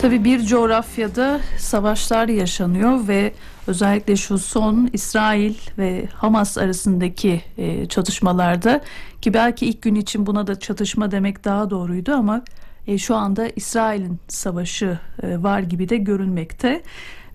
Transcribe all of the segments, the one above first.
Tabii bir coğrafyada savaşlar yaşanıyor ve özellikle şu son İsrail ve Hamas arasındaki e, çatışmalarda ki belki ilk gün için buna da çatışma demek daha doğruydu ama e, şu anda İsrail'in savaşı e, var gibi de görünmekte.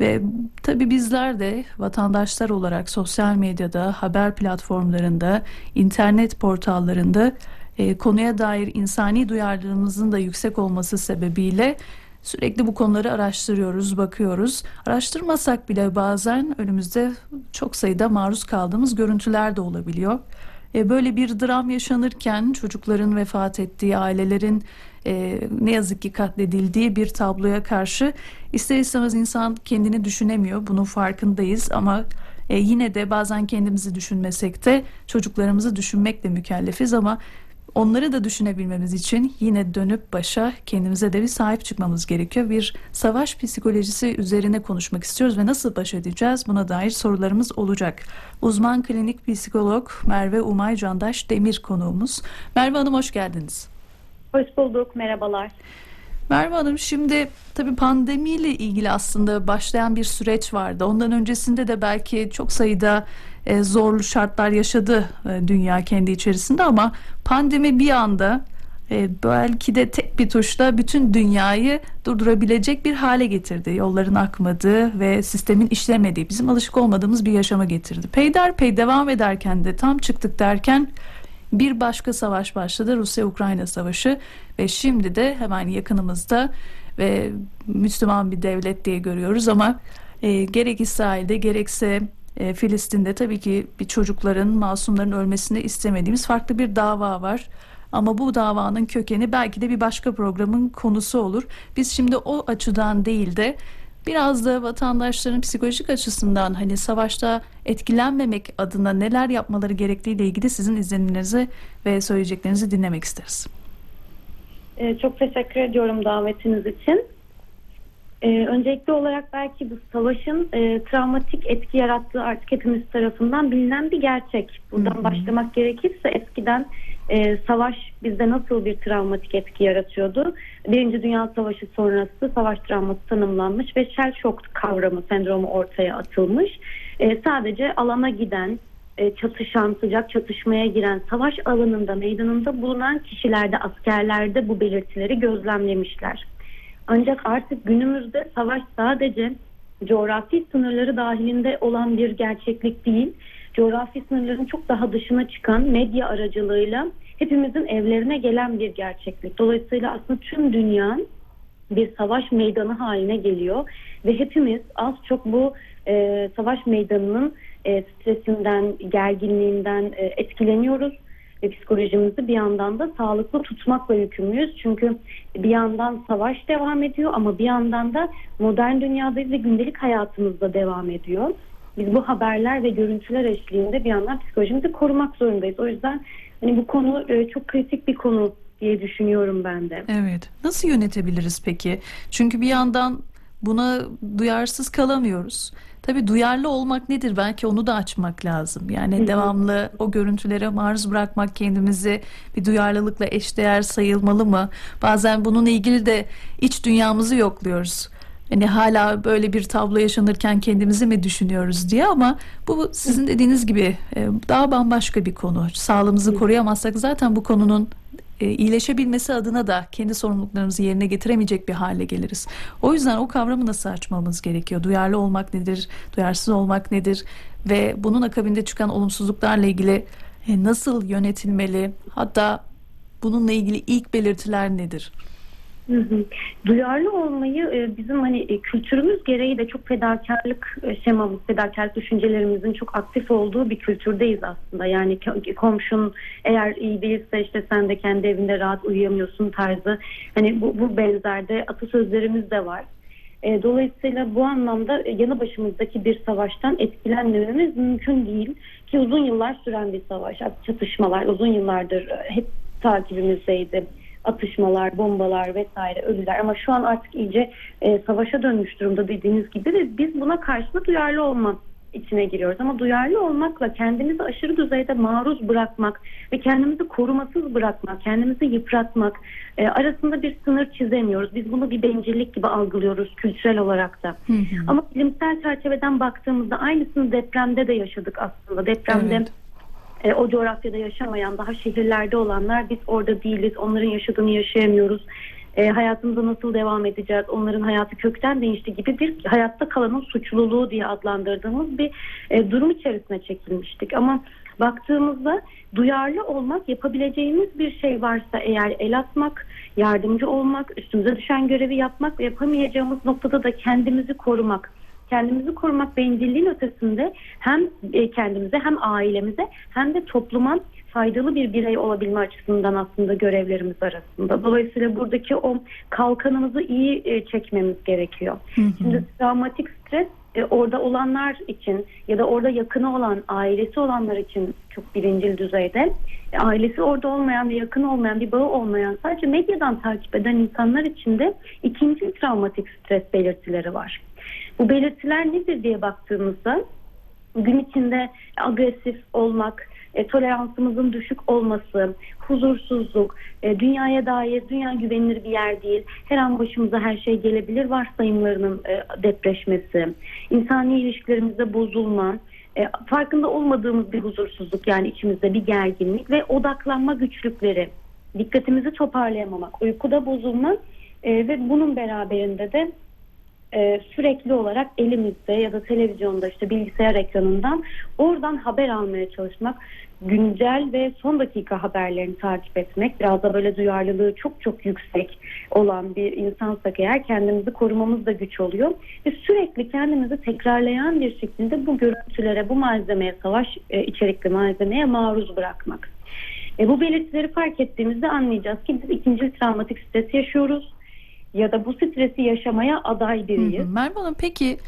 Ve tabii bizler de vatandaşlar olarak sosyal medyada, haber platformlarında, internet portallarında e, konuya dair insani duyarlılığımızın da yüksek olması sebebiyle sürekli bu konuları araştırıyoruz, bakıyoruz. Araştırmasak bile bazen önümüzde çok sayıda maruz kaldığımız görüntüler de olabiliyor. E, böyle bir dram yaşanırken çocukların vefat ettiği, ailelerin e, ne yazık ki katledildiği bir tabloya karşı ister istemez insan kendini düşünemiyor. Bunun farkındayız ama e, yine de bazen kendimizi düşünmesek de çocuklarımızı düşünmekle mükellefiz ama Onları da düşünebilmemiz için yine dönüp başa kendimize de bir sahip çıkmamız gerekiyor. Bir savaş psikolojisi üzerine konuşmak istiyoruz ve nasıl baş edeceğiz buna dair sorularımız olacak. Uzman klinik psikolog Merve Umay Candaş Demir konuğumuz. Merve Hanım hoş geldiniz. Hoş bulduk, merhabalar. Merve Hanım şimdi tabii pandemiyle ilgili aslında başlayan bir süreç vardı. Ondan öncesinde de belki çok sayıda e, zorlu şartlar yaşadı e, dünya kendi içerisinde ama pandemi bir anda e, belki de tek bir tuşla bütün dünyayı durdurabilecek bir hale getirdi. Yolların akmadığı ve sistemin işlemediği, bizim alışık olmadığımız bir yaşama getirdi. Peyderpey devam ederken de tam çıktık derken bir başka savaş başladı. Rusya-Ukrayna savaşı ve şimdi de hemen yakınımızda ve Müslüman bir devlet diye görüyoruz ama e, gerek İsrail'de gerekse e, Filistin'de tabii ki bir çocukların, masumların ölmesini istemediğimiz farklı bir dava var. Ama bu davanın kökeni belki de bir başka programın konusu olur. Biz şimdi o açıdan değil de biraz da vatandaşların psikolojik açısından hani savaşta etkilenmemek adına neler yapmaları gerektiği ile ilgili sizin izlenimlerinizi ve söyleyeceklerinizi dinlemek isteriz. Ee, çok teşekkür ediyorum davetiniz için. Ee, öncelikli olarak belki bu savaşın e, travmatik etki yarattığı artık hepimiz tarafından bilinen bir gerçek. Buradan Hı-hı. başlamak gerekirse eskiden e, savaş bizde nasıl bir travmatik etki yaratıyordu? Birinci Dünya Savaşı sonrası savaş travması tanımlanmış ve shell shock kavramı, sendromu ortaya atılmış. E, sadece alana giden, e, çatışan, sıcak çatışmaya giren, savaş alanında, meydanında bulunan kişilerde, askerlerde bu belirtileri gözlemlemişler. Ancak artık günümüzde savaş sadece coğrafi sınırları dahilinde olan bir gerçeklik değil, coğrafi sınırların çok daha dışına çıkan medya aracılığıyla hepimizin evlerine gelen bir gerçeklik. Dolayısıyla aslında tüm dünya bir savaş meydanı haline geliyor ve hepimiz az çok bu e, savaş meydanının e, stresinden, gerginliğinden e, etkileniyoruz ve psikolojimizi bir yandan da sağlıklı tutmakla yükümlüyüz. Çünkü bir yandan savaş devam ediyor ama bir yandan da modern dünyadayız ve gündelik hayatımızda devam ediyor. Biz bu haberler ve görüntüler eşliğinde bir yandan psikolojimizi korumak zorundayız. O yüzden hani bu konu e, çok kritik bir konu diye düşünüyorum ben de. Evet. Nasıl yönetebiliriz peki? Çünkü bir yandan buna duyarsız kalamıyoruz. Tabii duyarlı olmak nedir? Belki onu da açmak lazım. Yani devamlı o görüntülere maruz bırakmak kendimizi bir duyarlılıkla eşdeğer sayılmalı mı? Bazen bununla ilgili de iç dünyamızı yokluyoruz. Hani hala böyle bir tablo yaşanırken kendimizi mi düşünüyoruz diye ama bu sizin dediğiniz gibi e, daha bambaşka bir konu. Sağlığımızı koruyamazsak zaten bu konunun e, iyileşebilmesi adına da kendi sorumluluklarımızı yerine getiremeyecek bir hale geliriz. O yüzden o kavramı nasıl açmamız gerekiyor? Duyarlı olmak nedir? Duyarsız olmak nedir? Ve bunun akabinde çıkan olumsuzluklarla ilgili e, nasıl yönetilmeli? Hatta bununla ilgili ilk belirtiler nedir? Duyarlı olmayı e, bizim hani e, kültürümüz gereği de çok fedakarlık e, şemamız, fedakarlık düşüncelerimizin çok aktif olduğu bir kültürdeyiz aslında. Yani komşun eğer iyi değilse işte sen de kendi evinde rahat uyuyamıyorsun tarzı. Hani bu, bu benzerde atasözlerimiz de var. Dolayısıyla bu anlamda yanı başımızdaki bir savaştan etkilenmememiz mümkün değil ki uzun yıllar süren bir savaş, çatışmalar uzun yıllardır hep takibimizdeydi atışmalar, bombalar vesaire ölüler ama şu an artık iyice e, savaşa dönmüş durumda dediğiniz gibi ve biz buna karşı duyarlı olma içine giriyoruz. Ama duyarlı olmakla kendimizi aşırı düzeyde maruz bırakmak ve kendimizi korumasız bırakmak, kendimizi yıpratmak e, arasında bir sınır çizemiyoruz. Biz bunu bir bencillik gibi algılıyoruz kültürel olarak da. Hı hı. Ama bilimsel çerçeveden baktığımızda aynısını depremde de yaşadık aslında. Depremde Evet. E, o coğrafyada yaşamayan, daha şehirlerde olanlar biz orada değiliz, onların yaşadığını yaşayamıyoruz. E, hayatımıza nasıl devam edeceğiz, onların hayatı kökten değişti gibi bir hayatta kalanın suçluluğu diye adlandırdığımız bir e, durum içerisine çekilmiştik. Ama baktığımızda duyarlı olmak, yapabileceğimiz bir şey varsa eğer el atmak, yardımcı olmak, üstümüze düşen görevi yapmak ve yapamayacağımız noktada da kendimizi korumak kendimizi korumak bencilliğin ötesinde hem e, kendimize hem ailemize hem de topluma faydalı bir birey olabilme açısından aslında görevlerimiz arasında. Dolayısıyla buradaki o kalkanımızı iyi e, çekmemiz gerekiyor. Hı hı. Şimdi travmatik stres e, orada olanlar için ya da orada yakını olan, ailesi olanlar için çok birincil düzeyde. Ailesi orada olmayan ve yakın olmayan, bir bağı olmayan sadece medyadan takip eden insanlar için de ikinci travmatik stres belirtileri var. Bu belirtiler nedir diye baktığımızda gün içinde agresif olmak, e, toleransımızın düşük olması, huzursuzluk, e, dünyaya dair dünya güvenilir bir yer değil. Her an başımıza her şey gelebilir varsayımlarının e, depreşmesi, insani ilişkilerimizde bozulma, e, farkında olmadığımız bir huzursuzluk yani içimizde bir gerginlik ve odaklanma güçlükleri, dikkatimizi toparlayamamak, uykuda bozulma e, ve bunun beraberinde de e, sürekli olarak elimizde ya da televizyonda işte bilgisayar ekranından oradan haber almaya çalışmak, güncel ve son dakika haberlerini takip etmek, biraz da böyle duyarlılığı çok çok yüksek olan bir insansak eğer kendimizi korumamız da güç oluyor ve sürekli kendimizi tekrarlayan bir şekilde bu görüntülere, bu malzemeye, savaş e, içerikli malzemeye maruz bırakmak. E, bu belirtileri fark ettiğimizde anlayacağız ki biz ikinci travmatik stres yaşıyoruz ya da bu stresi yaşamaya aday Hı biriyiz. hı. Merve Hanım peki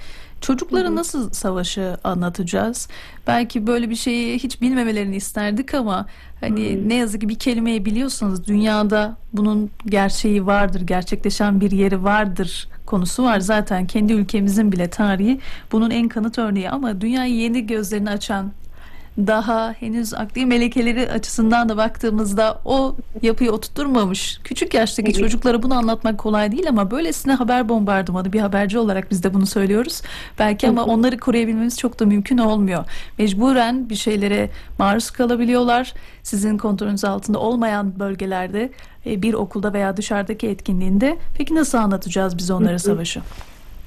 çocuklara nasıl savaşı anlatacağız? Belki böyle bir şeyi hiç bilmemelerini isterdik ama hani ne yazık ki bir kelimeyi biliyorsanız dünyada bunun gerçeği vardır, gerçekleşen bir yeri vardır konusu var. Zaten kendi ülkemizin bile tarihi bunun en kanıt örneği ama dünyayı yeni gözlerini açan daha henüz akli melekeleri açısından da baktığımızda o yapıyı oturtmamış küçük yaştaki Evet. çocuklara bunu anlatmak kolay değil ama böylesine haber bombardımanı bir haberci olarak biz de bunu söylüyoruz. Belki ama onları koruyabilmemiz çok da mümkün olmuyor. Mecburen bir şeylere maruz kalabiliyorlar. Sizin kontrolünüz altında olmayan bölgelerde e, bir okulda veya dışarıdaki etkinliğinde. Peki nasıl anlatacağız biz onlara savaşı?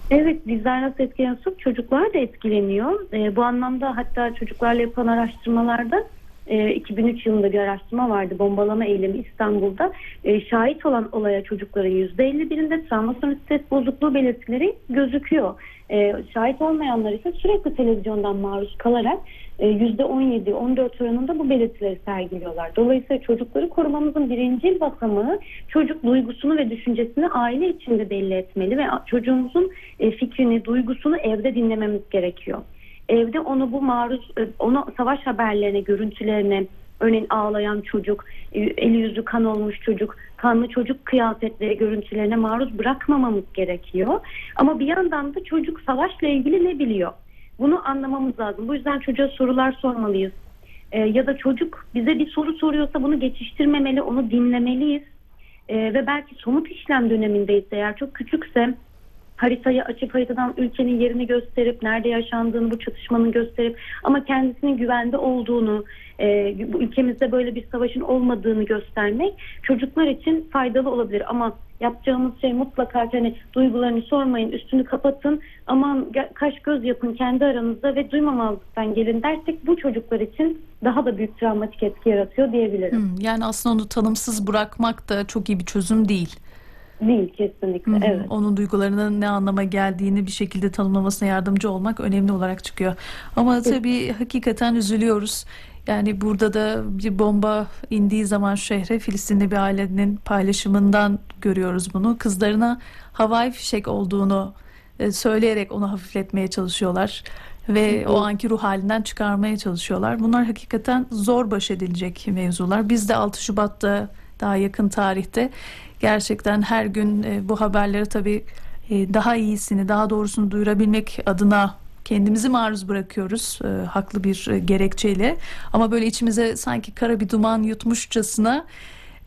Evet bizler nasıl etkileniyorsak çocuklar da etkileniyor. E, bu anlamda hatta çocuklarla yapılan araştırmalarda e, 2003 yılında bir araştırma vardı bombalama eylemi İstanbul'da. E, şahit olan olaya çocukların %51'inde travma sonrası stres bozukluğu belirtileri gözüküyor. E, şahit olmayanlar ise sürekli televizyondan maruz kalarak e, %17-14 oranında bu belirtileri sergiliyorlar. Dolayısıyla çocukları korumamızın birinci basamağı çocuk duygusunu ve düşüncesini aile içinde belli etmeli ve çocuğumuzun e, fikrini, duygusunu evde dinlememiz gerekiyor. Evde onu bu maruz, e, onu savaş haberlerine, görüntülerine, örneğin ağlayan çocuk, e, eli yüzü kan olmuş çocuk, kanlı çocuk kıyafetleri, görüntülerine maruz bırakmamamız gerekiyor. Ama bir yandan da çocuk savaşla ilgili ne biliyor? Bunu anlamamız lazım. Bu yüzden çocuğa sorular sormalıyız. E, ya da çocuk bize bir soru soruyorsa bunu geçiştirmemeli, onu dinlemeliyiz. E, ve belki somut işlem dönemindeyiz eğer çok küçükse haritayı açıp haritadan ülkenin yerini gösterip nerede yaşandığını bu çatışmanın gösterip ama kendisinin güvende olduğunu e, ülkemizde böyle bir savaşın olmadığını göstermek çocuklar için faydalı olabilir ama yapacağımız şey mutlaka hani duygularını sormayın üstünü kapatın aman kaş göz yapın kendi aranızda ve duymamazlıktan gelin dersek bu çocuklar için daha da büyük travmatik etki yaratıyor diyebilirim. Hmm, yani aslında onu tanımsız bırakmak da çok iyi bir çözüm değil. Değil kesinlikle Hı hı. evet. Onun duygularının ne anlama geldiğini bir şekilde tanımlamasına yardımcı olmak önemli olarak çıkıyor. Ama tabii hakikaten üzülüyoruz. Yani burada da bir bomba indiği zaman şehre Filistinli bir ailenin paylaşımından görüyoruz bunu. Kızlarına havai fişek olduğunu e, söyleyerek onu hafifletmeye çalışıyorlar ve o anki ruh halinden çıkarmaya çalışıyorlar. Bunlar hakikaten zor baş edilecek mevzular. Biz de 6 Şubat'ta daha yakın tarihte gerçekten her gün e, bu haberleri tabii e, daha iyisini, daha doğrusunu duyurabilmek adına Kendimizi maruz bırakıyoruz e, haklı bir e, gerekçeyle. Ama böyle içimize sanki kara bir duman yutmuşçasına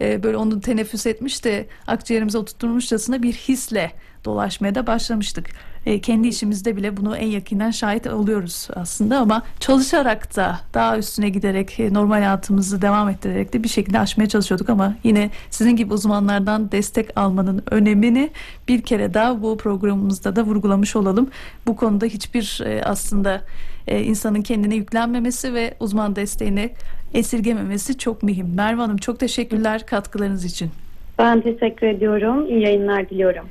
böyle onu teneffüs etmiş de akciğerimize oturtmuşçasına bir hisle dolaşmaya da başlamıştık. E, kendi işimizde bile bunu en yakından şahit oluyoruz aslında ama çalışarak da daha üstüne giderek e, normal hayatımızı devam ettirerek de bir şekilde aşmaya çalışıyorduk ama yine sizin gibi uzmanlardan destek almanın önemini bir kere daha bu programımızda da vurgulamış olalım. Bu konuda hiçbir e, aslında e, insanın kendine yüklenmemesi ve uzman desteğini esirgememesi çok mühim. Merve Hanım çok teşekkürler katkılarınız için. Ben teşekkür ediyorum. İyi yayınlar diliyorum.